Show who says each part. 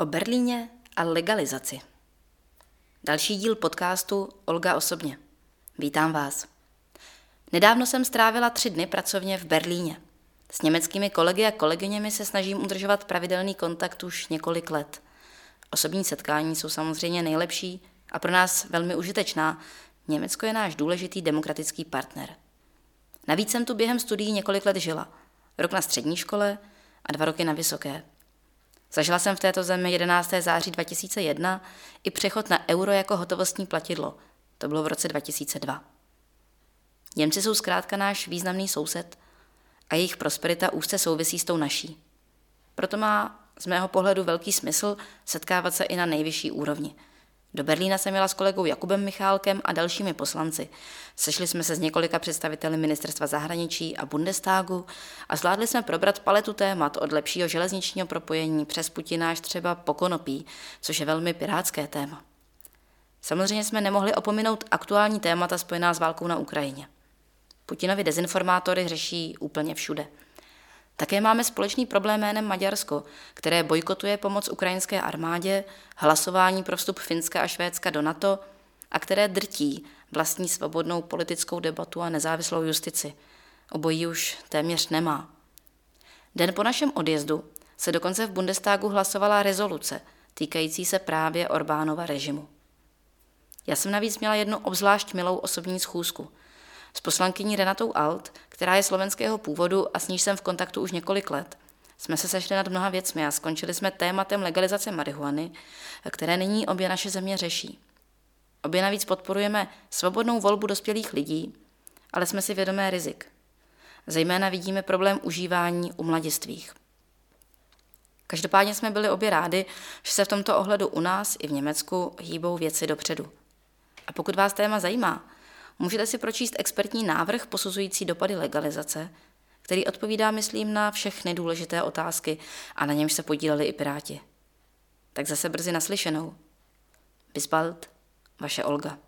Speaker 1: O Berlíně a legalizaci. Další díl podcastu Olga osobně. Vítám vás. Nedávno jsem strávila tři dny pracovně v Berlíně. S německými kolegy a kolegyněmi se snažím udržovat pravidelný kontakt už několik let. Osobní setkání jsou samozřejmě nejlepší a pro nás velmi užitečná. Německo je náš důležitý demokratický partner. Navíc jsem tu během studií několik let žila. Rok na střední škole a dva roky na vysoké. Zažila jsem v této zemi 11. září 2001 i přechod na euro jako hotovostní platidlo. To bylo v roce 2002. Němci jsou zkrátka náš významný soused a jejich prosperita úzce souvisí s tou naší. Proto má z mého pohledu velký smysl setkávat se i na nejvyšší úrovni – do Berlína jsem jela s kolegou Jakubem Michálkem a dalšími poslanci. Sešli jsme se s několika představiteli ministerstva zahraničí a Bundestagu a zvládli jsme probrat paletu témat od lepšího železničního propojení přes Putináš třeba po konopí, což je velmi pirátské téma. Samozřejmě jsme nemohli opominout aktuální témata spojená s válkou na Ukrajině. Putinovi dezinformátory řeší úplně všude – také máme společný problém jménem Maďarsko, které bojkotuje pomoc ukrajinské armádě, hlasování pro vstup Finska a Švédska do NATO a které drtí vlastní svobodnou politickou debatu a nezávislou justici. Obojí už téměř nemá. Den po našem odjezdu se dokonce v Bundestagu hlasovala rezoluce týkající se právě Orbánova režimu. Já jsem navíc měla jednu obzvlášť milou osobní schůzku – s poslankyní Renatou Alt, která je slovenského původu a s níž jsem v kontaktu už několik let. Jsme se sešli nad mnoha věcmi a skončili jsme tématem legalizace marihuany, které nyní obě naše země řeší. Obě navíc podporujeme svobodnou volbu dospělých lidí, ale jsme si vědomé rizik. Zejména vidíme problém užívání u mladistvých. Každopádně jsme byli obě rádi, že se v tomto ohledu u nás i v Německu hýbou věci dopředu. A pokud vás téma zajímá, Můžete si pročíst expertní návrh posuzující dopady legalizace, který odpovídá, myslím, na všechny důležité otázky a na němž se podíleli i Piráti. Tak zase brzy naslyšenou. Bis bald, vaše Olga.